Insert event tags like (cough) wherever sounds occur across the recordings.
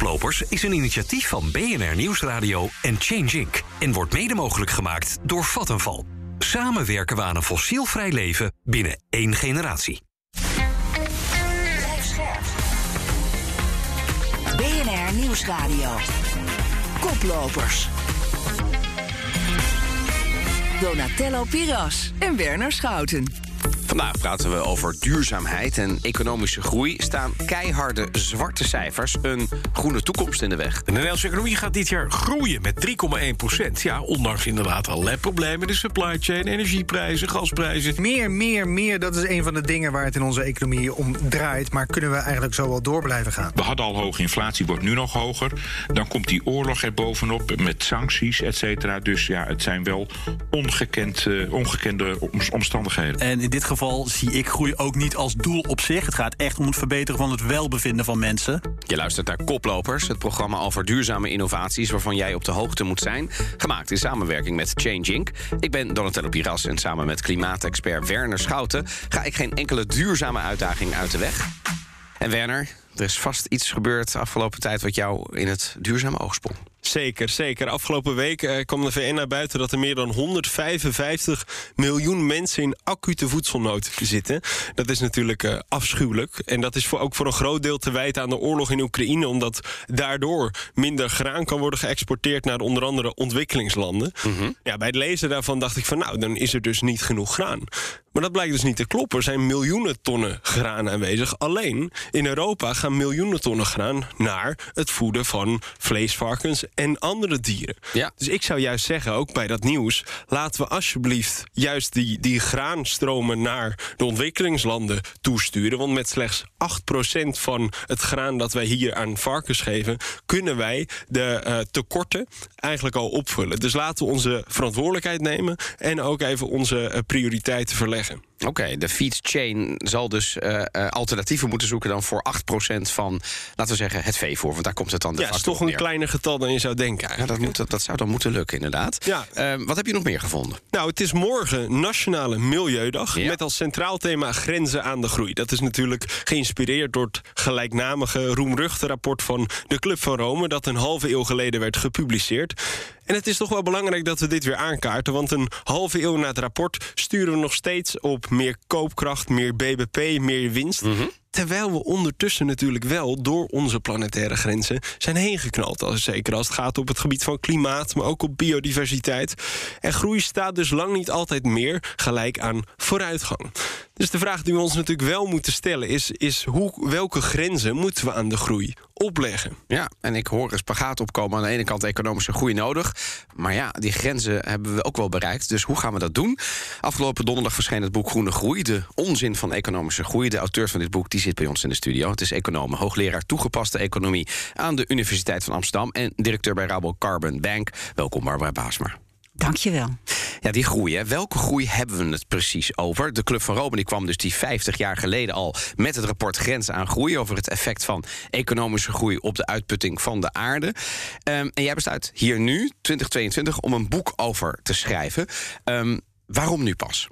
Koplopers is een initiatief van BNR Nieuwsradio en Change Inc. en wordt mede mogelijk gemaakt door Vattenval. Samen werken we aan een fossielvrij leven binnen één generatie. BNR Nieuwsradio. Koplopers. Donatello Piras en Werner Schouten. Vandaag praten we over duurzaamheid en economische groei. Staan keiharde zwarte cijfers een groene toekomst in de weg? De Nederlandse economie gaat dit jaar groeien met 3,1 procent. Ja, ondanks inderdaad allerlei problemen. De supply chain, energieprijzen, gasprijzen. Meer, meer, meer, dat is een van de dingen waar het in onze economie om draait. Maar kunnen we eigenlijk zo wel door blijven gaan? We hadden al hoge inflatie, wordt nu nog hoger. Dan komt die oorlog er bovenop met sancties, et cetera. Dus ja, het zijn wel ongekend, uh, ongekende omstandigheden. En in dit geval zie ik groei ook niet als doel op zich. Het gaat echt om het verbeteren van het welbevinden van mensen. Je luistert naar Koplopers, het programma over duurzame innovaties... waarvan jij op de hoogte moet zijn. Gemaakt in samenwerking met Change Inc. Ik ben Donatello Piras en samen met klimaatexpert Werner Schouten... ga ik geen enkele duurzame uitdaging uit de weg. En Werner, er is vast iets gebeurd de afgelopen tijd... wat jou in het duurzame oog sprong. Zeker, zeker. Afgelopen week eh, kwam de VN naar buiten dat er meer dan 155 miljoen mensen in acute voedselnood zitten. Dat is natuurlijk uh, afschuwelijk. En dat is voor, ook voor een groot deel te wijten aan de oorlog in Oekraïne, omdat daardoor minder graan kan worden geëxporteerd naar onder andere ontwikkelingslanden. Mhm. ja, bij het lezen daarvan dacht ik van nou, dan is er dus niet genoeg graan. Maar dat blijkt dus niet te kloppen. Er zijn miljoenen tonnen graan aanwezig. Alleen in Europa gaan miljoenen tonnen graan naar het voeden van vleesvarkens en andere dieren. Ja. Dus ik zou juist zeggen, ook bij dat nieuws, laten we alsjeblieft juist die, die graanstromen naar de ontwikkelingslanden toesturen. Want met slechts 8% van het graan dat wij hier aan varkens geven, kunnen wij de uh, tekorten eigenlijk al opvullen. Dus laten we onze verantwoordelijkheid nemen en ook even onze uh, prioriteiten verleggen. parece. Oké, de feed chain zal dus uh, alternatieven moeten zoeken dan voor 8% van, laten we zeggen, het veevoer. Want daar komt het dan de Ja, het is toch een kleiner getal dan je zou denken. Ja, dat, moet, dat, zou dan moeten lukken, inderdaad. Ja. Uh, wat heb je nog meer gevonden? Nou, het is morgen Nationale Milieudag. Ja. Met als centraal thema grenzen aan de groei. Dat is natuurlijk geïnspireerd door het gelijknamige, roemruchte rapport van de Club van Rome. Dat een halve eeuw geleden werd gepubliceerd. En het is toch wel belangrijk dat we dit weer aankaarten. Want een halve eeuw na het rapport sturen we nog steeds op meer koopkracht, meer BBP, meer winst. -hmm. Terwijl we ondertussen natuurlijk wel door onze planetaire grenzen zijn heen geknald. Zeker als het gaat op het gebied van klimaat, maar ook op biodiversiteit. En groei staat dus lang niet altijd meer gelijk aan vooruitgang. Dus de vraag die we ons natuurlijk wel moeten stellen is, is hoe, welke grenzen moeten we aan de groei opleggen? Ja, en ik hoor een spagaat opkomen. Aan de ene kant economische groei nodig. Maar ja, die grenzen hebben we ook wel bereikt. Dus hoe gaan we dat doen? Afgelopen donderdag verscheen het boek Groene Groei. De onzin van economische groei. De auteur van dit boek die zit bij ons in de studio. Het is econoom, hoogleraar toegepaste economie... aan de Universiteit van Amsterdam... en directeur bij Rabo Carbon Bank. Welkom, Barbara Baasma. Dankjewel. Ja, die groei, hè. welke groei hebben we het precies over? De Club van Rome die kwam dus die 50 jaar geleden al met het rapport Grenzen aan Groei over het effect van economische groei op de uitputting van de aarde. Um, en jij besluit hier nu, 2022, om een boek over te schrijven. Um, waarom nu pas?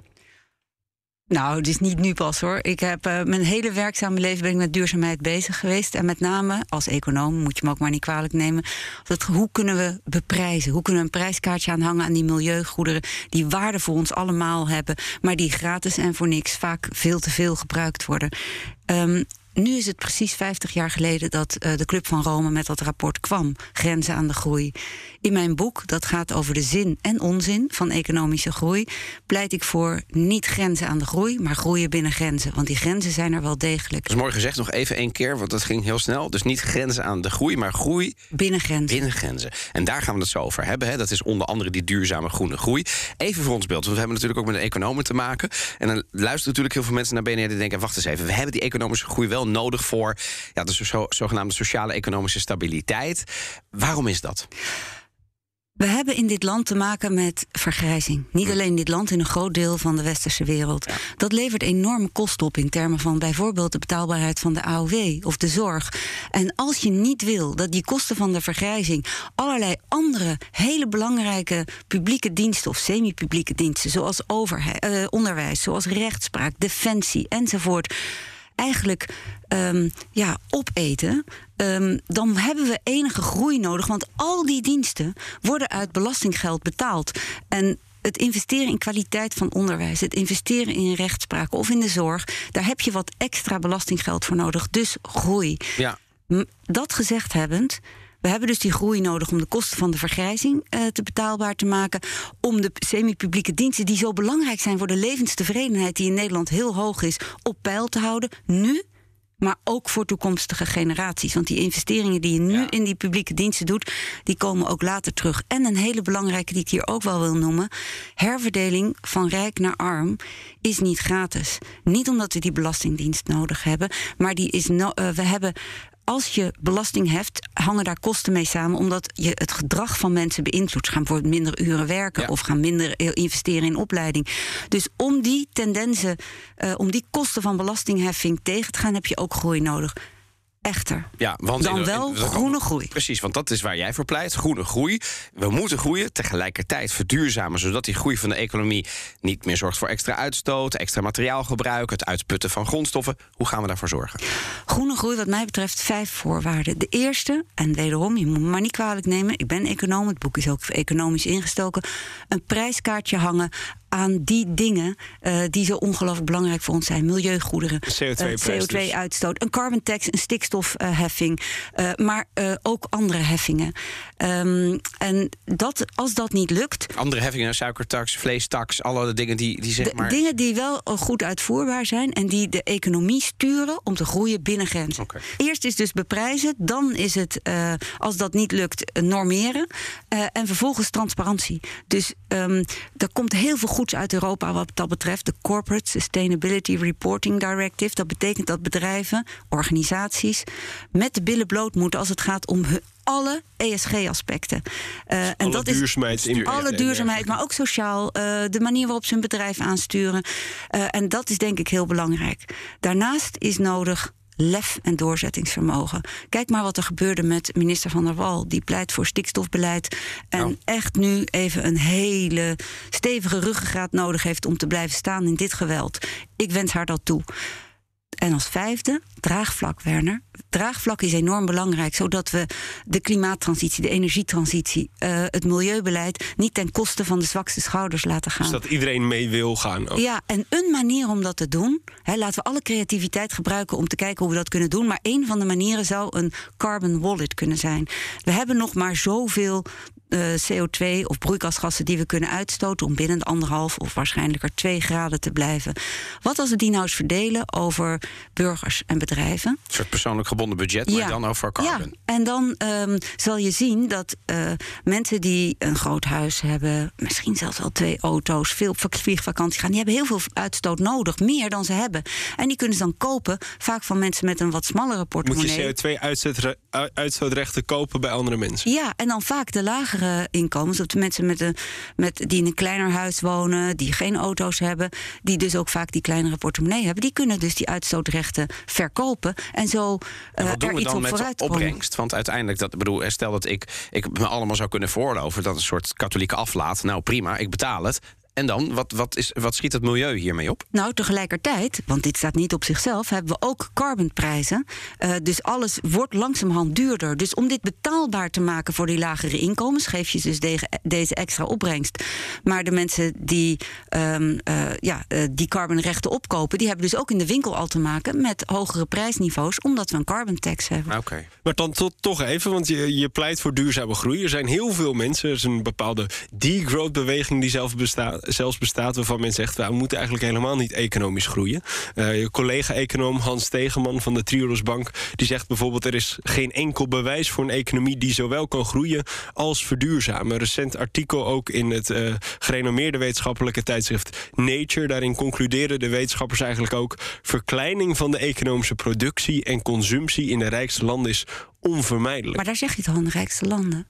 Nou, het is niet nu pas hoor. Ik heb uh, mijn hele werkzame leven ben ik met duurzaamheid bezig geweest. En met name als econoom, moet je me ook maar niet kwalijk nemen. Dat, hoe kunnen we beprijzen? Hoe kunnen we een prijskaartje aanhangen aan die milieugoederen die waarde voor ons allemaal hebben, maar die gratis en voor niks vaak veel te veel gebruikt worden? Um, nu is het precies 50 jaar geleden dat uh, de Club van Rome met dat rapport kwam. Grenzen aan de groei. In mijn boek, dat gaat over de zin en onzin van economische groei, pleit ik voor niet grenzen aan de groei, maar groeien binnen grenzen. Want die grenzen zijn er wel degelijk. Dat is mooi gezegd, nog even één keer, want dat ging heel snel. Dus niet grenzen aan de groei, maar groei binnen grenzen. Binnen grenzen. En daar gaan we het zo over hebben. Hè. Dat is onder andere die duurzame groene groei. Even voor ons beeld, want we hebben natuurlijk ook met een economen te maken. En dan luisteren natuurlijk heel veel mensen naar BNR die denken: wacht eens even, we hebben die economische groei wel nodig voor ja, de zo, zogenaamde sociale economische stabiliteit. Waarom is dat? We hebben in dit land te maken met vergrijzing. Niet alleen in dit land, in een groot deel van de westerse wereld. Ja. Dat levert enorme kosten op in termen van bijvoorbeeld de betaalbaarheid van de AOW of de zorg. En als je niet wil dat die kosten van de vergrijzing allerlei andere hele belangrijke publieke diensten of semi-publieke diensten, zoals overheid, uh, onderwijs, zoals rechtspraak, defensie enzovoort eigenlijk ehm, ja, opeten, ehm, dan hebben we enige groei nodig. Want al die diensten worden uit belastinggeld betaald. En het investeren in kwaliteit van onderwijs, het investeren in rechtspraak of in de zorg, daar heb je wat extra belastinggeld voor nodig. Dus groei. Ja. Dat gezegd hebbend. We hebben dus die groei nodig om de kosten van de vergrijzing eh, te betaalbaar te maken. Om de semi-publieke diensten, die zo belangrijk zijn voor de levenstevredenheid, die in Nederland heel hoog is, op peil te houden. Nu, maar ook voor toekomstige generaties. Want die investeringen die je nu in die publieke diensten doet, die komen ook later terug. En een hele belangrijke die ik hier ook wel wil noemen: herverdeling van rijk naar arm is niet gratis. Niet omdat we die belastingdienst nodig hebben, maar die is no- eh, we hebben als je belasting heft, hangen daar kosten mee samen, omdat je het gedrag van mensen beïnvloedt. Ze gaan bijvoorbeeld minder uren werken Ja. of gaan minder eh, investeren in opleiding. Dus om die tendensen, eh, om die kosten van belastingheffing tegen te gaan, heb je ook groei nodig. Echter. Ja, want Dan in- wel in- groene groei. Precies, want dat is waar jij voor pleit. Groene groei. We moeten groeien, tegelijkertijd verduurzamen... zodat die groei van de economie niet meer zorgt voor extra uitstoot... extra materiaalgebruik, het uitputten van grondstoffen. Hoe gaan we daarvoor zorgen? Groene groei, wat mij betreft, vijf voorwaarden. De eerste, en wederom, je moet me maar niet kwalijk nemen, ik ben econoom, het boek is ook economisch ingestoken. Een prijskaartje hangen aan die dingen eh, die zo ongelooflijk belangrijk voor ons zijn. Milieugoederen, CO2-prijs eh, dus. CO2-uitstoot, een carbon tax, een stikstofheffing, eh, maar ook andere heffingen. Ehm, en dat, als dat niet lukt, Andere heffingen, suikertax, vleestax... alle dingen die, die zeg de maar... dingen die wel goed uitvoerbaar zijn en die de economie sturen om te groeien binnen grenzen. Eerst is dus beprijzen, dan is het, als dat niet lukt, normeren. en vervolgens transparantie. Dus ehm er komt heel veel goeds uit Europa wat dat betreft. De Corporate Sustainability Reporting Directive. Dat betekent dat bedrijven, organisaties met de billen bloot moeten als het gaat om hu- alle ESG-aspecten. en Alle dat is duurzaamheidsimpact alle duurzaamheid, maar ook sociaal. eh, de manier waarop ze hun bedrijf aansturen. Eh, en dat is denk ik heel belangrijk. Daarnaast is nodig lef en doorzettingsvermogen. Kijk maar wat er gebeurde met minister Van der Wal. Die pleit voor stikstofbeleid. En Nou. echt nu even een hele stevige ruggengraat nodig heeft om te blijven staan in dit geweld. Ik wens haar dat toe. En als vijfde, draagvlak, Werner. Draagvlak is enorm belangrijk, zodat we de klimaattransitie, de energietransitie, eh, het milieubeleid niet ten koste van de zwakste schouders laten gaan. Dus dat iedereen mee wil gaan. ook. Ja, en een manier om dat te doen, hè, laten we alle creativiteit gebruiken om te kijken hoe we dat kunnen doen. Maar een van de manieren zou een carbon wallet kunnen zijn. We hebben nog maar zoveel CO2 of broeikasgassen die we kunnen uitstoten om binnen de anderhalf of waarschijnlijker twee graden te blijven. Wat als we die nou eens verdelen over burgers en bedrijven? Een soort persoonlijk gebonden budget, maar dan over carbon. Ja, en dan ehm, zal je zien dat eh, mensen die een groot huis hebben, misschien zelfs wel twee auto's, veel op vliegvakantie gaan, die hebben heel veel uitstoot nodig, meer dan ze hebben. En die kunnen ze dan kopen, vaak van mensen met een wat smallere Moet portemonnee. je CO2-uitstootrechten kopen bij andere mensen. Ja, en dan vaak de lagere inkomens. Of de mensen met een, met, die in een kleiner huis wonen, die geen auto's hebben, die dus ook vaak die kleinere portemonnee hebben, die kunnen dus die uitstootrechten verkopen en zo En eh, wat doen er we iets dan op met vooruit opbrengst? Want uiteindelijk, dat, bedoel, stel dat ik, ik me allemaal zou kunnen veroorloven... dat een soort katholieke aflaat. Nou prima, ik betaal het. En dan, wat, wat, is, wat schiet het milieu hiermee op? Nou, tegelijkertijd, want dit staat niet op zichzelf, hebben we ook carbonprijzen. Eh, dus alles wordt langzamerhand duurder. Dus om dit betaalbaar te maken voor die lagere inkomens, geef je dus de- deze extra opbrengst. Maar de mensen die ehm, eh, ja, eh, die carbonrechten opkopen, die hebben dus ook in de winkel al te maken met hogere prijsniveaus, omdat we een carbon tax hebben. Oké. Maar dan tot, toch even, want je, je pleit voor duurzame groei. Er zijn heel veel mensen, er is een bepaalde degrowth-beweging die zelf bestaat, zelfs bestaat... waarvan men zegt, we moeten eigenlijk helemaal niet economisch groeien. Eh, je collega-econoom Hans Stegeman van de Triodos Bank... die zegt bijvoorbeeld, er is geen enkel bewijs voor een economie... die zowel kan groeien als verduurzamen. Een recent artikel ook in het eh, gerenommeerde wetenschappelijke tijdschrift Nature. Daarin concluderen de wetenschappers eigenlijk ook... verkleining van de economische productie en consumptie in de rijkste landen is onvermijdelijk. Maar daar zeg je toch aan de rijkste landen?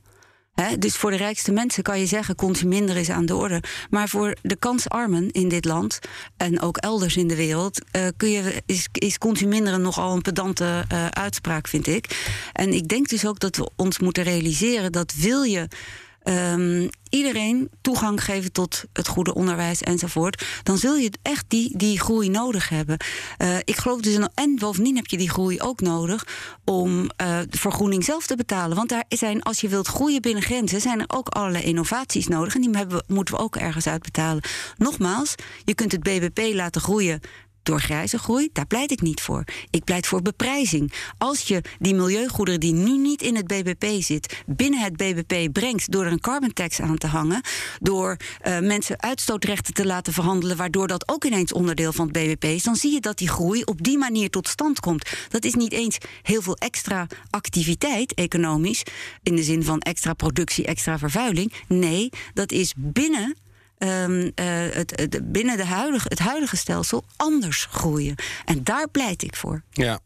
Dus voor de rijkste mensen kan je zeggen, consumeren is aan de orde. Maar voor de kansarmen in dit land en ook elders in de wereld, eh, kun je, is, is consumeren nogal een pedante eh, uitspraak, vind ik. En ik denk dus ook dat we ons moeten realiseren dat wil je. Ehm, iedereen toegang geven tot het goede onderwijs enzovoort, dan zul je echt die, die groei nodig hebben. Eh, ik geloof dus, en bovendien heb je die groei ook nodig om eh, de vergroening zelf te betalen. Want daar zijn, als je wilt groeien binnen grenzen, zijn er ook allerlei innovaties nodig. En die moeten we ook ergens uitbetalen. Nogmaals, je kunt het BBP laten groeien door grijze groei, daar pleit ik niet voor. Ik pleit voor beprijzing. Als je die milieugoederen die nu niet in het BBP zit, binnen het BBP brengt door er een carbon tax aan te hangen, door uh, mensen uitstootrechten te laten verhandelen, waardoor dat ook ineens onderdeel van het BBP is, dan zie je dat die groei op die manier tot stand komt. Dat is niet eens heel veel extra activiteit economisch, in de zin van extra productie, extra vervuiling. Nee, dat is binnen um, het, het, binnen de huidige, het huidige stelsel anders groeien. En daar pleit ik voor. Ja,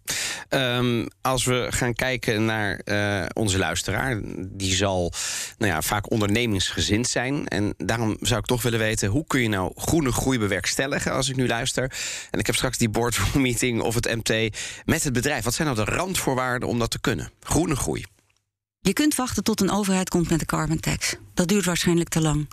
um, als we gaan kijken naar uh, onze luisteraar, die zal nou ja, vaak ondernemingsgezind zijn. En daarom zou ik toch willen weten, hoe kun je nou groene groei bewerkstelligen als ik nu luister? En ik heb straks die boardroom meeting of het MT met het bedrijf. Wat zijn nou de randvoorwaarden om dat te kunnen? Groene groei. Je kunt wachten tot een overheid komt met de carbon tax. Dat duurt waarschijnlijk te lang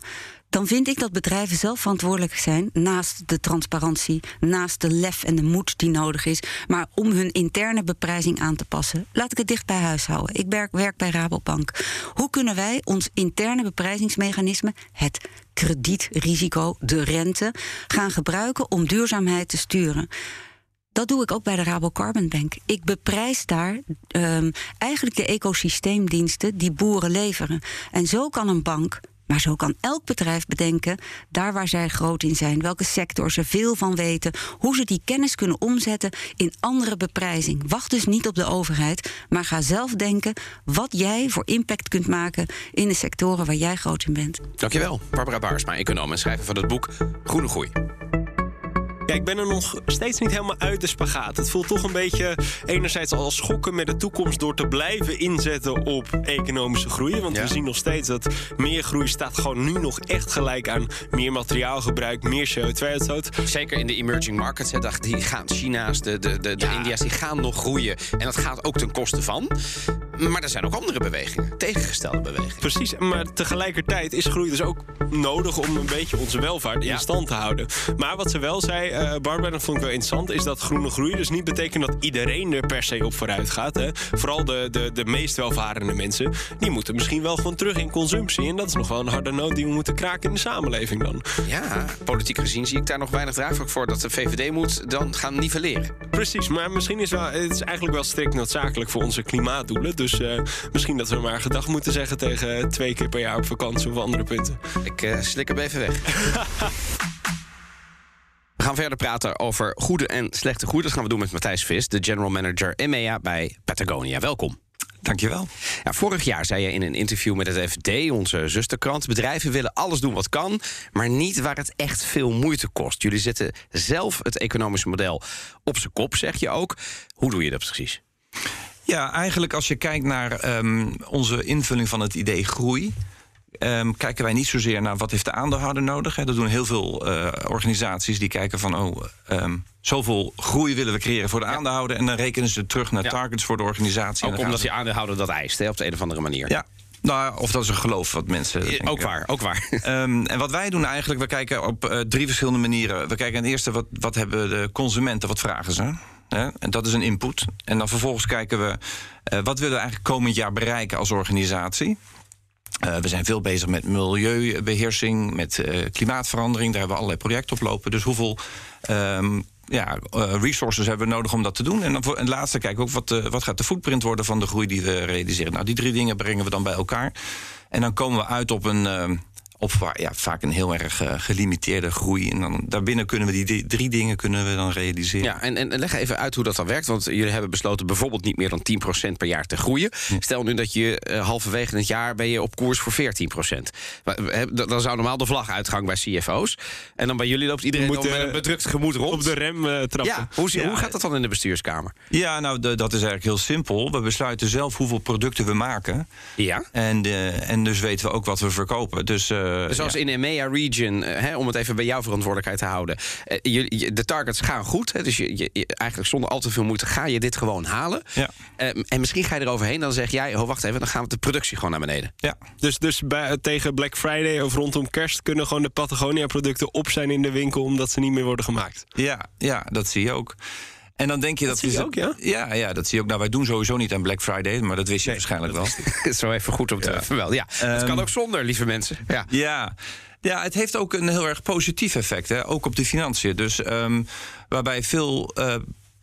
dan vind ik dat bedrijven zelf verantwoordelijk zijn, naast de transparantie, naast de lef en de moed die nodig is, maar om hun interne beprijzing aan te passen. Laat ik het dicht bij huis houden. Ik werk, bij Rabobank. Hoe kunnen wij ons interne beprijzingsmechanisme, het kredietrisico, de rente, gaan gebruiken om duurzaamheid te sturen? Dat doe ik ook bij de Rabo Carbon Bank. Ik beprijs daar um, eigenlijk de ecosysteemdiensten die boeren leveren. En zo kan een bank maar zo kan elk bedrijf bedenken, daar waar zij groot in zijn, welke sector ze veel van weten, hoe ze die kennis kunnen omzetten in andere beprijzing. Wacht dus niet op de overheid, maar ga zelf denken wat jij voor impact kunt maken in de sectoren waar jij groot in bent. Dankjewel, Barbara Baarsma, econoom en schrijver van het boek Groene Groei. Ja, ik ben er nog steeds niet helemaal uit de spagaat. Het voelt toch een beetje enerzijds al schokken met de toekomst door te blijven inzetten op economische groei. Want we zien nog steeds dat meer groei staat gewoon nu nog echt gelijk aan meer materiaalgebruik, meer CO2-uitstoot. Zeker in de emerging markets. Hè, die gaan, China's, de, de, de, de India's, die gaan nog groeien. En dat gaat ook ten koste van. Maar er zijn ook andere bewegingen, tegengestelde bewegingen. Precies, maar tegelijkertijd is groei dus ook nodig om een beetje onze welvaart in stand te houden. Maar wat ze wel zei, uh, Barbara, dat vond ik wel interessant, is dat groene groei dus niet betekent dat iedereen er per se op vooruit gaat. Hè. Vooral de, de, de meest welvarende mensen, die moeten misschien wel gewoon terug in consumptie. En dat is nog wel een harde noot die we moeten kraken in de samenleving dan. Ja, politiek gezien zie ik daar nog weinig draagvlak voor dat de VVD moet dan gaan nivelleren. Precies, maar misschien is wel, het is eigenlijk wel strikt noodzakelijk voor onze klimaatdoelen. Dus dus uh, misschien dat we maar gedag moeten zeggen tegen twee keer per jaar op vakantie of andere punten. Ik uh, slik hem even weg. (laughs) We gaan verder praten over goede en slechte groei. Dat gaan we doen met Matthijs Vis, de general manager EMEA bij Patagonia. Welkom. Dankjewel. Ja, vorig jaar zei je in een interview met het FD, onze zusterkrant... bedrijven willen alles doen wat kan, maar niet waar het echt veel moeite kost. Jullie zetten zelf het economische model op zijn kop, zeg je ook. Hoe doe je dat precies? Ja, eigenlijk als je kijkt naar um, onze invulling van het idee groei. Um, kijken wij niet zozeer naar wat heeft de aandeelhouder nodig. Hè. Dat doen heel veel uh, organisaties die kijken van... oh, um, zoveel groei willen we creëren voor de ja. aandeelhouder... en dan rekenen ze terug naar ja. targets voor de organisatie. Ook omdat die aandeelhouder dat eist, hè, op de een of andere manier. Ja, nou, of dat is een geloof wat mensen. Denken. Ook waar, ook waar. Um, (laughs) en wat wij doen eigenlijk, we kijken op uh, drie verschillende manieren. We kijken ten eerste wat, wat hebben de consumenten, wat vragen ze. En dat is een input. En dan vervolgens kijken we uh, wat willen we eigenlijk komend jaar bereiken als organisatie. Uh, we zijn veel bezig met milieubeheersing, met uh, klimaatverandering. Daar hebben we allerlei projecten op lopen. Dus hoeveel um, ja, resources hebben we nodig om dat te doen? En dan voor, en laatste kijken we ook wat, uh, wat gaat de footprint worden van de groei die we realiseren. Nou, die drie dingen brengen we dan bij elkaar. En dan komen we uit op een. Op ja, vaak een heel erg uh, gelimiteerde groei. En dan daarbinnen kunnen we die drie dingen kunnen we dan realiseren. Ja, en, en leg even uit hoe dat dan werkt. Want jullie hebben besloten bijvoorbeeld niet meer dan 10% per jaar te groeien. Ja. Stel nu dat je uh, halverwege het jaar ben je op koers voor 14%. Dan zou normaal de vlag uitgaan bij CFO's. En dan bij jullie loopt iedereen Moet, met een bedrukt gemoed rond. Op de rem uh, trappen. Ja, hoe, ja, hoe gaat dat dan in de bestuurskamer? Ja, nou, de, dat is eigenlijk heel simpel. We besluiten zelf hoeveel producten we maken. Ja. En, en dus weten we ook wat we verkopen. Dus eh, Zoals ja. in de EMEA region, eh, hè, om het even bij jouw verantwoordelijkheid te houden. Eh, je- de targets gaan goed. Hè, dus je, je, je- eigenlijk zonder al te veel moeite ga je dit gewoon halen. Ja. En misschien ga je eroverheen. Dan zeg jij, oh wacht even, dan gaan we de productie gewoon naar beneden. Ja. Dus, dus bij, tegen Black Friday of rondom kerst kunnen gewoon de Patagonia-producten op zijn in de winkel omdat ze niet meer worden gemaakt. Ja, ja, dat zie je ook. En dan denk je dat, zie je ook, ja? Ja, ja, dat zie je ook. Nou, wij doen sowieso niet aan Black Friday, maar dat wist je waarschijnlijk wel. (laughs) Zo even goed om te vermelden. Ja, het Ehm, kan ook zonder, lieve mensen. Ja. Ja. Ja, het heeft ook een heel erg positief effect, hè? ook op de financiën. Dus ehm, waarbij veel eh,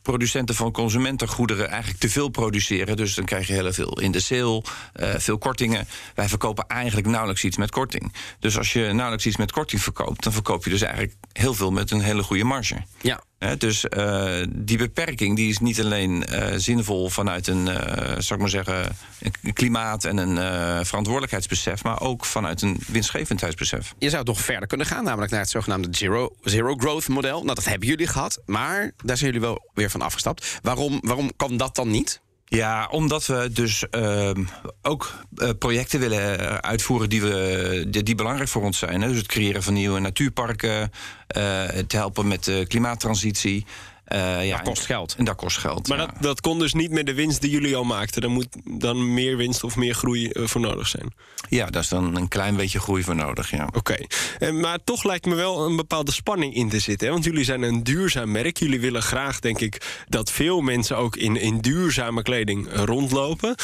producenten van consumentengoederen eigenlijk te veel produceren. Dus dan krijg je heel veel in de sale, eh, veel kortingen. Wij verkopen eigenlijk nauwelijks iets met korting. Dus als je nauwelijks iets met korting verkoopt, dan verkoop je dus eigenlijk heel veel met een hele goede marge. Ja. Dus eh, die beperking die is niet alleen eh, zinvol vanuit een, eh zou ik maar zeggen, een klimaat en een verantwoordelijkheidsbesef, maar ook vanuit een winstgevendheidsbesef. Je zou nog verder kunnen gaan, namelijk naar het zogenaamde zero, zero growth model. Nou, dat hebben jullie gehad, maar daar zijn jullie wel weer van afgestapt. Waarom, waarom kan dat dan niet? Ja, omdat we dus ehm, ook eh, projecten willen eh, uitvoeren die, we, die, belangrijk voor ons zijn. Hè. Dus het creëren van nieuwe natuurparken, eh, het helpen met de klimaattransitie. Eh, ja, Dat kost geld. En dat kost geld. Maar ja. dat, dat kon dus niet met de winst die jullie al maakten. Daar moet dan meer winst of meer groei eh, voor nodig zijn. ja, daar is dan een klein beetje groei voor nodig. Ja. Oké, Eh, maar toch lijkt me wel een bepaalde spanning in te zitten. Hè? Want jullie zijn een duurzaam merk. Jullie willen graag, denk ik, dat veel mensen ook in, in duurzame kleding rondlopen.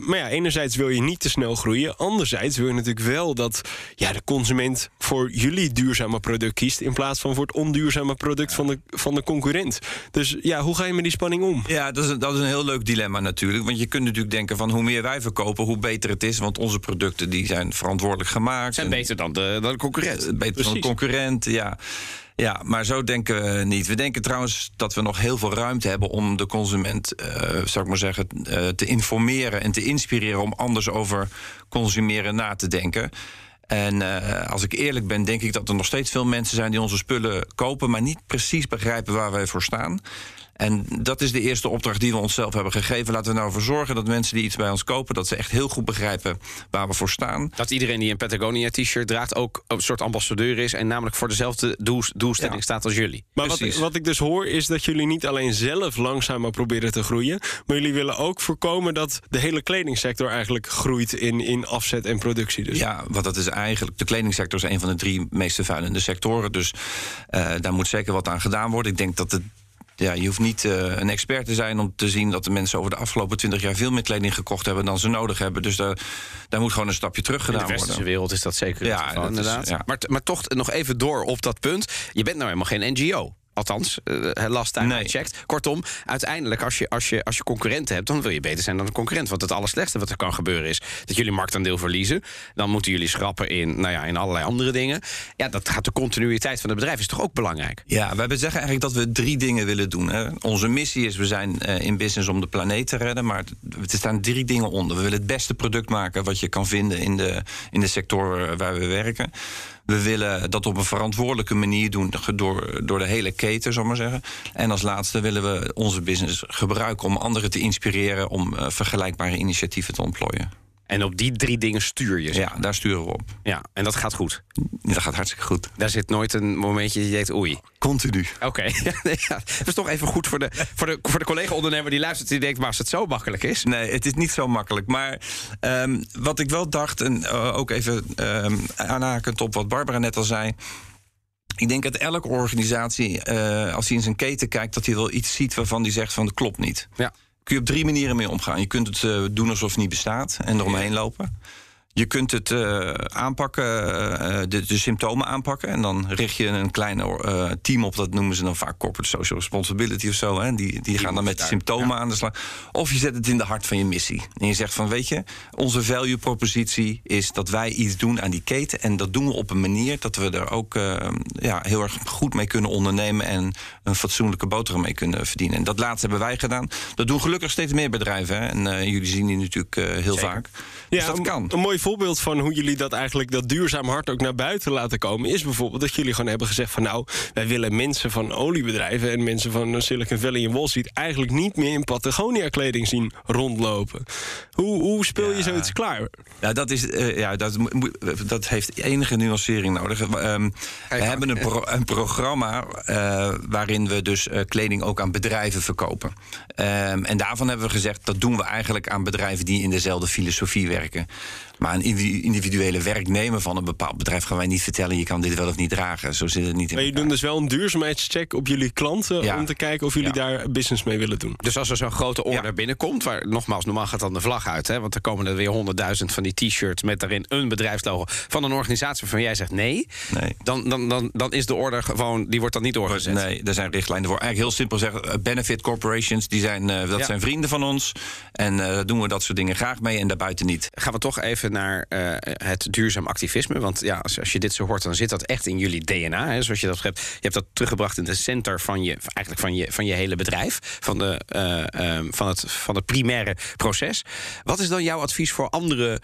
Maar ja, enerzijds wil je niet te snel groeien. Anderzijds wil je natuurlijk wel dat ja, de consument voor jullie duurzame product kiest... in plaats van voor het onduurzame product van, de, van de concurrent. Dus ja, hoe ga je met die spanning om? Ja, dat is, een, dat is een heel leuk dilemma natuurlijk. Want je kunt natuurlijk denken van hoe meer wij verkopen, hoe beter het is. Want onze producten die zijn verantwoordelijk gemaakt. Zijn En- beter dan de, dan de concurrent. Eh, beter dan de concurrent, ja. Ja, maar zo denken we niet. We denken trouwens dat we nog heel veel ruimte hebben om de consument, eh, zou ik maar zeggen, eh, te informeren en te inspireren om anders over consumeren na te denken. En eh, als ik eerlijk ben, denk ik dat er nog steeds veel mensen zijn die onze spullen kopen, maar niet precies begrijpen waar wij voor staan. En dat is de eerste opdracht die we onszelf hebben gegeven. Laten we nou ervoor zorgen dat mensen die iets bij ons kopen, dat ze echt heel goed begrijpen waar we voor staan. Dat iedereen die een Patagonia t-shirt draagt ook een soort ambassadeur is... en namelijk voor dezelfde doel, doelstelling Ja. staat als jullie. Maar wat, wat ik dus hoor is dat jullie niet alleen zelf langzamer proberen te groeien, maar jullie willen ook voorkomen dat de hele kledingsector eigenlijk groeit in, in afzet en productie. Dus. Ja, want dat is eigenlijk. De kledingsector is een van de drie meest vervuilende sectoren. Dus eh, daar moet zeker wat aan gedaan worden. Ik denk dat het. Ja, je hoeft niet eh, een expert te zijn om te zien dat de mensen over de afgelopen twintig jaar veel meer kleding gekocht hebben dan ze nodig hebben. Dus daar, daar moet gewoon een stapje terug In de gedaan westerse worden. wereld is dat zeker Ja, het geval, dat is- inderdaad. ja. Maar, maar toch nog even door op dat punt. Je bent nou helemaal geen NGO. Althans, eh last time Nee. Checked. Kortom, uiteindelijk als je, als, je, als je concurrenten hebt... dan wil je beter zijn dan een concurrent. Want het allerslechtste wat er kan gebeuren is... dat jullie marktaandeel verliezen. Dan moeten jullie schrappen in, nou ja, in allerlei andere dingen. Ja, dat gaat de continuïteit van het bedrijf is toch ook belangrijk? Ja, wij zeggen eigenlijk dat we drie dingen willen doen. Hè. Onze missie is, we zijn eh, in business om de planeet te redden. Maar er staan drie dingen onder. We willen het beste product maken wat je kan vinden in de, in de sector waar we werken. We willen dat op een verantwoordelijke manier doen door, door de hele keten, zal maar zeggen. En als laatste willen we onze business gebruiken om anderen te inspireren om eh, vergelijkbare initiatieven te ontplooien. En op die drie dingen stuur je. zeg Ja, daar sturen we op. Ja, en dat gaat goed. Dat gaat hartstikke goed. Daar zit nooit een momentje dat je denkt, oei. Continu. Oké, (laughs) ja, nee, ja. dat is toch even goed voor de, voor de, voor de collega-ondernemer die luistert... die denkt, maar als het zo makkelijk is... Nee, het is niet zo makkelijk. Maar ehm, wat ik wel dacht, en eh, ook even ehm aanhakend op wat Barbara net al zei. Ik denk dat elke organisatie, eh, als hij in zijn keten kijkt, dat hij wel iets ziet waarvan hij zegt van dat klopt niet. Ja. Kun je op drie manieren mee omgaan. Je kunt het eh, doen alsof het niet bestaat en eromheen lopen. Je kunt het eh, aanpakken, eh, de, de symptomen aanpakken. En dan richt je een klein eh, team op. Dat noemen ze dan vaak corporate social responsibility of zo. Hè. Die, die gaan dan met de symptomen aan de slag. Of je zet het in de hart van je missie. En je zegt van, weet je, onze value propositie is dat wij iets doen aan die keten. En dat doen we op een manier dat we er ook eh, ja, heel erg goed mee kunnen ondernemen. En een fatsoenlijke boterham mee kunnen verdienen. En dat laatste hebben wij gedaan. Dat doen gelukkig steeds meer bedrijven. Hè. En eh, jullie zien die natuurlijk eh, heel vaak. Dus dat een, kan. een mooi voorbeeld van hoe jullie dat eigenlijk dat duurzaam hart ook naar buiten laten komen, is bijvoorbeeld dat jullie gewoon hebben gezegd van nou, wij willen mensen van oliebedrijven en mensen van Silicon Valley en Wall Street eigenlijk niet meer in Patagonia kleding zien rondlopen. Hoe, hoe speel je zoiets klaar? Ja, dat, is, eh, ja dat, moet- dat heeft enige nuancering nodig. Ehm, we hebben een, pro- een programma eh, waarin we dus eh, kleding ook aan bedrijven verkopen. Ehm, en daarvan hebben we gezegd dat doen we eigenlijk aan bedrijven die in dezelfde filosofie werken. Maar een individu- individuele werknemer van een bepaald bedrijf gaan wij niet vertellen: je kan dit wel of niet dragen. Zo zit het niet in. Maar je doet dus wel een duurzaamheidscheck op jullie klanten Ja. om te kijken of jullie daar business mee willen doen. Dus als er zo'n grote order binnenkomt, waar nogmaals, normaal gaat dan de vlag uit, hè, want er komen er weer honderdduizend van die t-shirts met daarin een bedrijfslogo van een organisatie waarvan jij zegt nee, Nee. Dan, dan, dan, dan is de order gewoon, die wordt dan niet doorgezet. Nee, er zijn richtlijnen voor. Eigenlijk heel simpel zeggen, eh, benefit corporations, die zijn, eh, dat Ja. zijn vrienden van ons. En eh, daar doen we dat soort dingen graag mee en daarbuiten niet. Gaan we toch even naar eh, het duurzaam activisme. Want ja, als, als je dit zo hoort, dan zit dat echt in jullie DNA. Hè, zoals je dat hebt. Je hebt dat teruggebracht in de center van je, eigenlijk van je, van je hele bedrijf. Van, de, eh, eh, van, het, van het primaire proces. Wat is dan jouw advies voor andere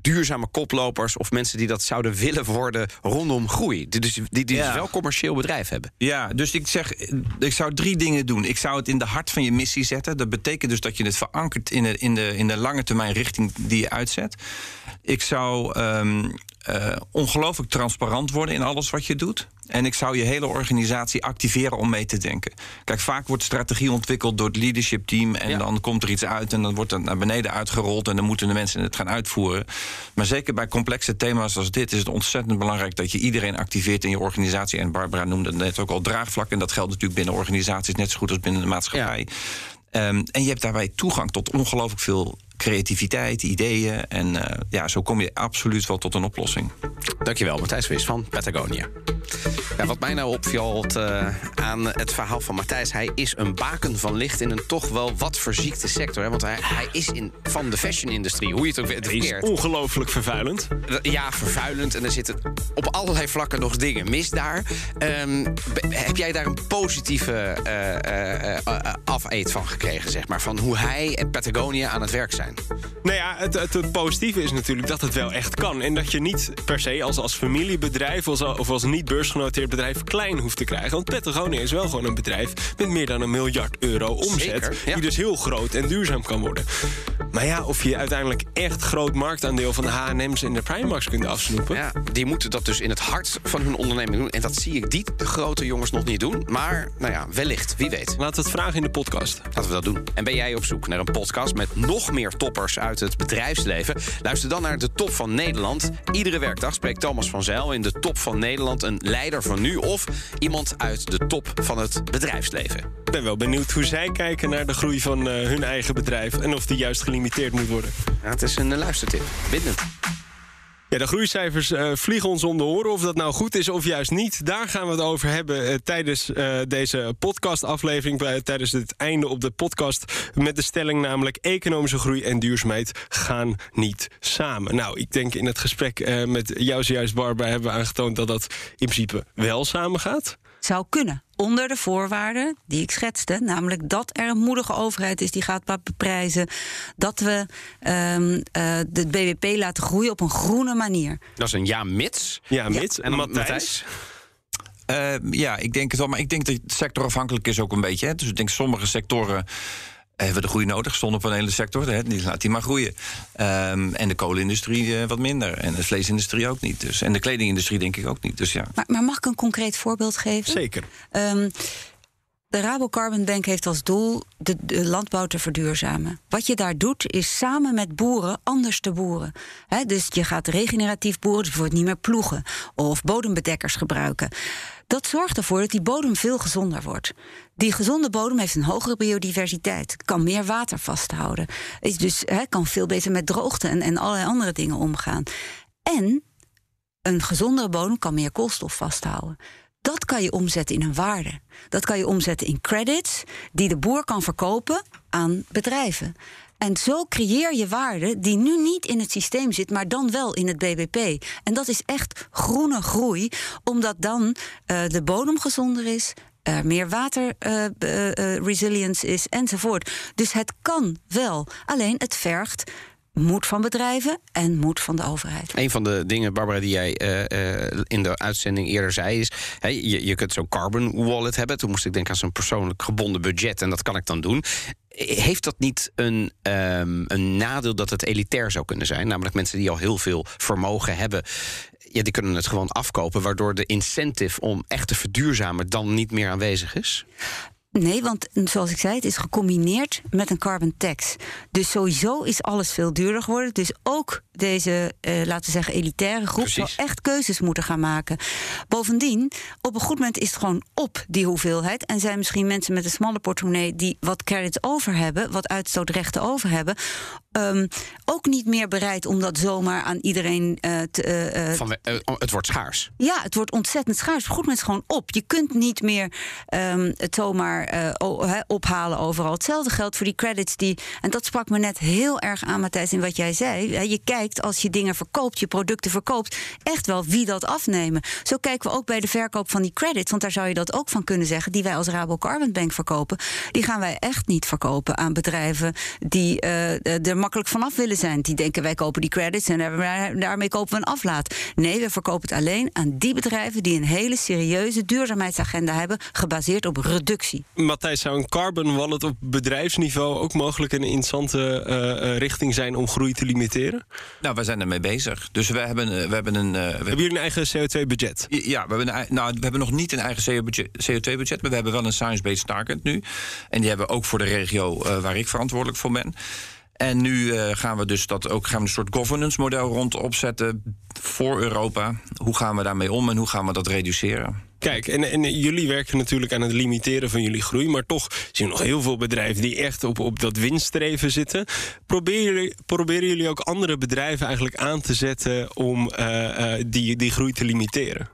duurzame koplopers of mensen die dat zouden willen worden rondom groei? Die dus, die, die Ja. dus wel commercieel bedrijf hebben. Ja, dus ik zeg, ik zou drie dingen doen. Ik zou het in de hart van je missie zetten. Dat betekent dus dat je het verankert in de, in de, in de lange termijn richting die je uitzet. Ik zou ehm, eh, ongelooflijk transparant worden in alles wat je doet. En ik zou je hele organisatie activeren om mee te denken. Kijk, vaak wordt strategie ontwikkeld door het leadership team. En dan komt er iets uit en dan wordt het naar beneden uitgerold. En dan moeten de mensen het gaan uitvoeren. Maar zeker bij complexe thema's als dit is het ontzettend belangrijk dat je iedereen activeert in je organisatie. En Barbara noemde het net ook al draagvlak. En dat geldt natuurlijk binnen organisaties net zo goed als binnen de maatschappij. Ehm, en je hebt daarbij toegang tot ongelooflijk veel creativiteit, ideeën. En eh, ja, zo kom je absoluut wel tot een oplossing. Dankjewel, Matthijs Vis van Patagonia. Ja, wat mij nou opvalt eh, aan het verhaal van Matthijs... hij is een baken van licht in een toch wel wat verziekte sector. Hè? Want hij, hij is in, van de fashion-industrie, hoe je het ook het Die is ongelooflijk vervuilend. Ja, vervuilend. En er zitten op allerlei vlakken nog dingen mis daar. Ehm, heb jij daar een positieve eh, eh, eh, eh, afeet van gekregen, zeg maar? Van hoe hij en Patagonia aan het werk zijn? Nou ja, het, het, het positieve is natuurlijk dat het wel echt kan. En dat je niet per se als, als familiebedrijf of als, of als niet beursgenoteerd bedrijf klein hoeft te krijgen. Want Patagonia is wel gewoon een bedrijf met meer dan een miljard euro omzet. Zeker, ja. Die dus heel groot en duurzaam kan worden. Maar ja, of je uiteindelijk echt groot marktaandeel van de H&M's en de Primarks kunt afsnoepen. Ja, die moeten dat dus in het hart van hun onderneming doen. En dat zie ik die grote jongens nog niet doen. Maar, nou ja, wellicht, wie weet. Laten we het vragen in de podcast. Laten we dat doen. En ben jij op zoek naar een podcast met nog meer toppers uit het bedrijfsleven? Luister dan naar de Top van Nederland. Iedere werkdag spreekt Thomas van Zijl in de Top van Nederland een leider van nu of iemand uit de top van het bedrijfsleven. Ik ben wel benieuwd hoe zij kijken naar de groei van eh, hun eigen bedrijf. En of die juist gelimiteerd moet worden. Ja, het is een eh, luistertip. Bindend. Ja, de groeicijfers eh, vliegen ons om de oren. Of dat nou goed is of juist niet, daar gaan we het over hebben eh, tijdens eh, deze podcastaflevering. Tijdens het einde op de podcast. Met de stelling namelijk: economische groei en duurzaamheid gaan niet samen. Nou, ik denk in het gesprek met jou zojuist, Barbara, hebben we aangetoond dat dat in principe wel samen gaat. Zou kunnen. Onder de voorwaarden die ik schetste. Namelijk dat er een moedige overheid is die gaat be- beprijzen. Dat we ehm, eh, de BBP laten groeien op een groene manier. Dat is een ja mits. Ja, mits. En dan Matthijs? Matthijs. Eh, ja, ik denk het wel. Maar ik denk dat het sectorafhankelijk is ook een beetje. Hè. Dus ik denk sommige sectoren hebben de groei nodig. Zonnepanelensector, hè, die laat die maar groeien. Ehm, en de kolenindustrie eh, wat minder. En de vleesindustrie ook niet. Dus. En de kledingindustrie denk ik ook niet. Dus ja. Maar, maar mag ik een concreet voorbeeld geven? Zeker. Ehm, de Rabo Carbon Bank heeft als doel de, de landbouw te verduurzamen. Wat je daar doet, is samen met boeren anders te boeren. Hè, dus je gaat regeneratief boeren, dus bijvoorbeeld niet meer ploegen of bodembedekkers gebruiken. Dat zorgt ervoor dat die bodem veel gezonder wordt. Die gezonde bodem heeft een hogere biodiversiteit, kan meer water vasthouden, is dus kan veel beter met droogte en, en allerlei andere dingen omgaan. En een gezondere bodem kan meer koolstof vasthouden. Dat kan je omzetten in een waarde. Dat kan je omzetten in credits die de boer kan verkopen aan bedrijven. En zo creëer je waarde die nu niet in het systeem zit, maar dan wel in het BBP. En dat is echt groene groei, omdat dan eh, de bodem gezonder is, er meer water eh, eh, resilience is enzovoort. Dus het kan wel. Alleen het vergt moet van bedrijven en moet van de overheid. Een van de dingen, Barbara, die jij in de uitzending eerder zei, is: je, je kunt zo'n carbon wallet hebben. Toen moest ik denken aan zo'n persoonlijk gebonden budget en dat kan ik dan doen. Heeft dat niet een, ehm, een nadeel dat het elitair zou kunnen zijn? Namelijk mensen die al heel veel vermogen hebben. Ja, die kunnen het gewoon afkopen, waardoor de incentive om echt te verduurzamen dan niet meer aanwezig is. Nee, want zoals ik zei, het is gecombineerd met een carbon tax. Dus sowieso is alles veel duurder geworden. Dus ook deze, eh, laten we zeggen, elitaire groep Precies. zal echt keuzes moeten gaan maken. Bovendien, op een goed moment is het gewoon op die hoeveelheid. En zijn misschien mensen met een smalle portemonnee die wat credits over hebben, wat uitstootrechten over hebben, ehm, ook niet meer bereid om dat zomaar aan iedereen eh, te. eh, Van, het wordt schaars. ja, het wordt ontzettend schaars. Op een goed moment is gewoon op. Je kunt niet meer ehm, het zomaar eh, ophalen overal. Hetzelfde geldt voor die credits die. En dat sprak me net heel erg aan, Matthijs, in wat jij zei. Je kijkt als je dingen verkoopt, je producten verkoopt, echt wel wie dat afnemen. Zo kijken we ook bij de verkoop van die credits. Want daar zou je dat ook van kunnen zeggen. Die wij als Rabo Carbon Bank verkopen. Die gaan wij echt niet verkopen aan bedrijven die eh, er makkelijk vanaf willen zijn. Die denken wij kopen die credits en daar- daarmee kopen we een aflaat. Nee, we verkopen het alleen aan die bedrijven die een hele serieuze duurzaamheidsagenda hebben, gebaseerd op reductie. Matthijs, zou een carbon wallet op bedrijfsniveau ook mogelijk een interessante eh, eh, richting zijn om groei te limiteren? Nou, we zijn ermee bezig. Dus we hebben, eh, we hebben een. we Hebben jullie een eigen CO2-budget? Ja, we hebben, een, nou, we hebben nog niet een eigen CO2-budget, maar we hebben wel een science-based target nu. En die hebben we ook voor de regio waar ik verantwoordelijk voor ben. En nu eh, gaan we dus dat ook gaan een soort governance model rond opzetten voor Europa. Hoe gaan we daarmee om en hoe gaan we dat reduceren? Kijk, en, en jullie werken natuurlijk aan het limiteren van jullie groei. Maar toch zien we nog heel veel bedrijven die echt op, op dat winststreven zitten. Proberen jullie, proberen jullie ook andere bedrijven eigenlijk aan te zetten om eh, eh, die, die groei te limiteren?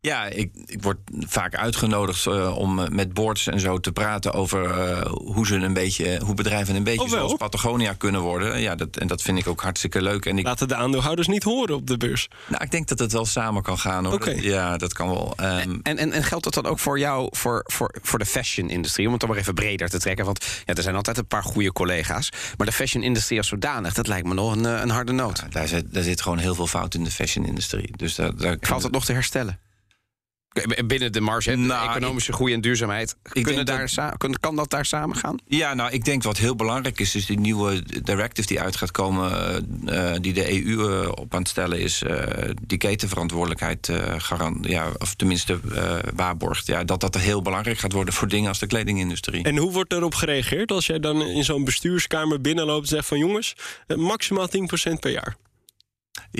Ja, ik, ik word vaak uitgenodigd eh, om eh, met boards en zo te praten over eh, hoe ze een beetje, hoe bedrijven een beetje Oh, zoals Patagonia kunnen worden. Ja, dat, en dat vind ik ook hartstikke leuk. En ik, Laten de aandeelhouders niet horen op de beurs. nou, ik denk dat het wel samen kan gaan hoor. Ja, dat kan wel. Ehm, En, en, en geldt dat dan ook voor jou, voor, voor, voor de fashion-industrie? Om het dan maar even breder te trekken. Want ja, er zijn altijd een paar goede collega's. Maar de fashion-industrie als zodanig, dat lijkt me nog een, een harde noot. daar, zit, daar zit gewoon heel veel fout in de fashion-industrie. Dus daar, daar Valt het nog te herstellen? Binnen de marge, Nou, economische groei en duurzaamheid. Kunnen daar dat- kan, dat daar samen gaan? Ja, nou, ik denk wat heel belangrijk is, is die nieuwe directive die uit gaat komen, eh, die de EU eh, op aan het stellen is, eh, die ketenverantwoordelijkheid eh garant, ja, of tenminste eh, waarborgt. Ja, dat dat heel belangrijk gaat worden voor dingen als de kledingindustrie. En hoe wordt erop gereageerd als jij dan in zo'n bestuurskamer binnenloopt en zegt van jongens, maximaal 10% per jaar?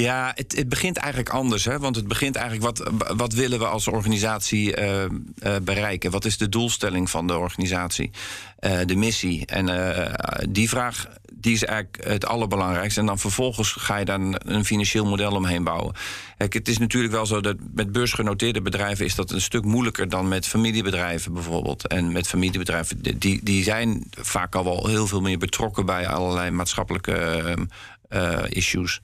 Ja, het, het begint eigenlijk anders. Hè? Want het begint eigenlijk, wat, wat willen we als organisatie eh, bereiken? Wat is de doelstelling van de organisatie? Eh, de missie? En die vraag die is eigenlijk het allerbelangrijkste. En dan vervolgens ga je daar een, financieel model omheen bouwen. Kijk, het is natuurlijk wel zo dat met beursgenoteerde bedrijven... is dat een stuk moeilijker dan met familiebedrijven bijvoorbeeld. En met familiebedrijven, die, die zijn vaak al wel heel veel meer betrokken... bij allerlei maatschappelijke ehm, eh, issues.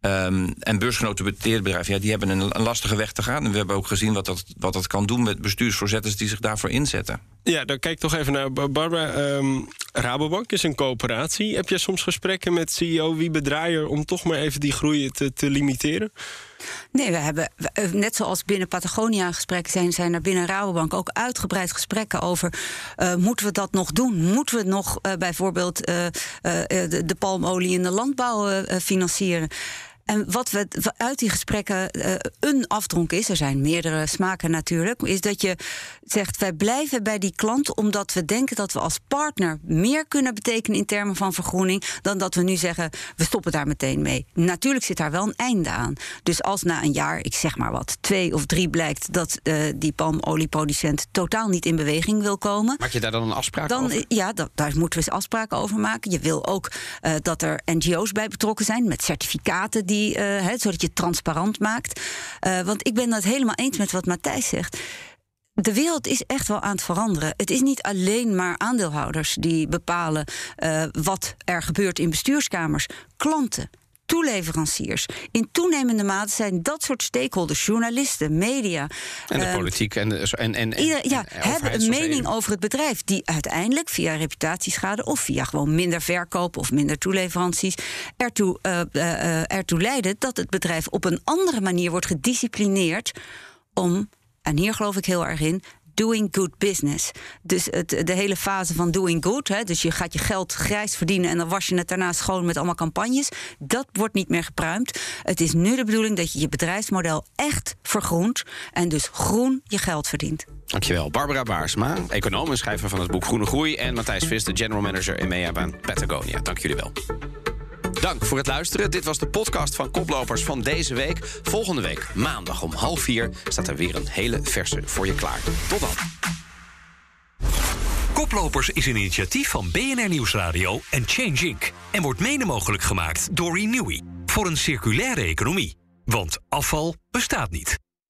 Ehm, en beursgenoteerde bedrijven, ja, die hebben een, lastige weg te gaan. En we hebben ook gezien wat dat, wat dat kan doen met bestuursvoorzitters die zich daarvoor inzetten. Ja, dan kijk toch even naar Bar- Barbara. Ehm, Rabobank is een coöperatie. Heb jij soms gesprekken met CEO Wiebe Draaier om toch maar even die groei te, te limiteren? Nee, we hebben, eh, net zoals binnen Patagonia gesprekken zijn, zijn er binnen Rabobank ook uitgebreid gesprekken over. eh, moeten we dat nog doen? Moeten we nog eh, bijvoorbeeld de, de palmolie in de landbouw financieren? En wat we uit die gesprekken eh, een afdronk is, er zijn meerdere smaken natuurlijk, is dat je zegt wij blijven bij die klant omdat we denken dat we als partner meer kunnen betekenen in termen van vergroening dan dat we nu zeggen we stoppen daar meteen mee. Natuurlijk zit daar wel een einde aan. Dus als na een jaar, ik zeg maar wat, twee of drie blijkt dat eh, die palmolieproducent totaal niet in beweging wil komen. Maak je daar dan een afspraak Dan, over? ja, dat, daar moeten we eens afspraken over maken. Je wil ook eh, dat er NGO's bij betrokken zijn met certificaten, die, eh, hè, zodat je het transparant maakt. Eh, want ik ben het helemaal eens met wat Matthijs zegt. De wereld is echt wel aan het veranderen. Het is niet alleen maar aandeelhouders die bepalen eh, wat er gebeurt in bestuurskamers. Klanten. Toeleveranciers. In toenemende mate zijn dat soort stakeholders, journalisten, media. En de ehm, politiek en, de, en, en, en, Ieder, ja, en hebben een mening over het bedrijf die uiteindelijk via reputatieschade of via gewoon minder verkoop of minder toeleveranties ertoe, eh, ertoe leiden dat het bedrijf op een andere manier wordt gedisciplineerd om, en hier geloof ik heel erg in, doing good business. Dus het, de hele fase van doing good, hè, dus je gaat je geld grijs verdienen en dan was je het daarna schoon met allemaal campagnes, dat wordt niet meer gepruimd. Het is nu de bedoeling dat je je bedrijfsmodel echt vergroent en dus groen je geld verdient. Dankjewel. Barbara Baarsma, econoom en schrijver van het boek Groene Groei. En Matthijs Vis, de general manager EMEA bij Patagonia. Dank jullie wel. Dank voor het luisteren. Dit was de podcast van Koplopers van deze week. Volgende week, maandag om half vier, staat er weer een hele verse voor je klaar. Tot dan. Koplopers is een initiatief van BNR Nieuwsradio en Change Inc. En wordt mede mogelijk gemaakt door Renewy. Voor een circulaire economie. Want afval bestaat niet.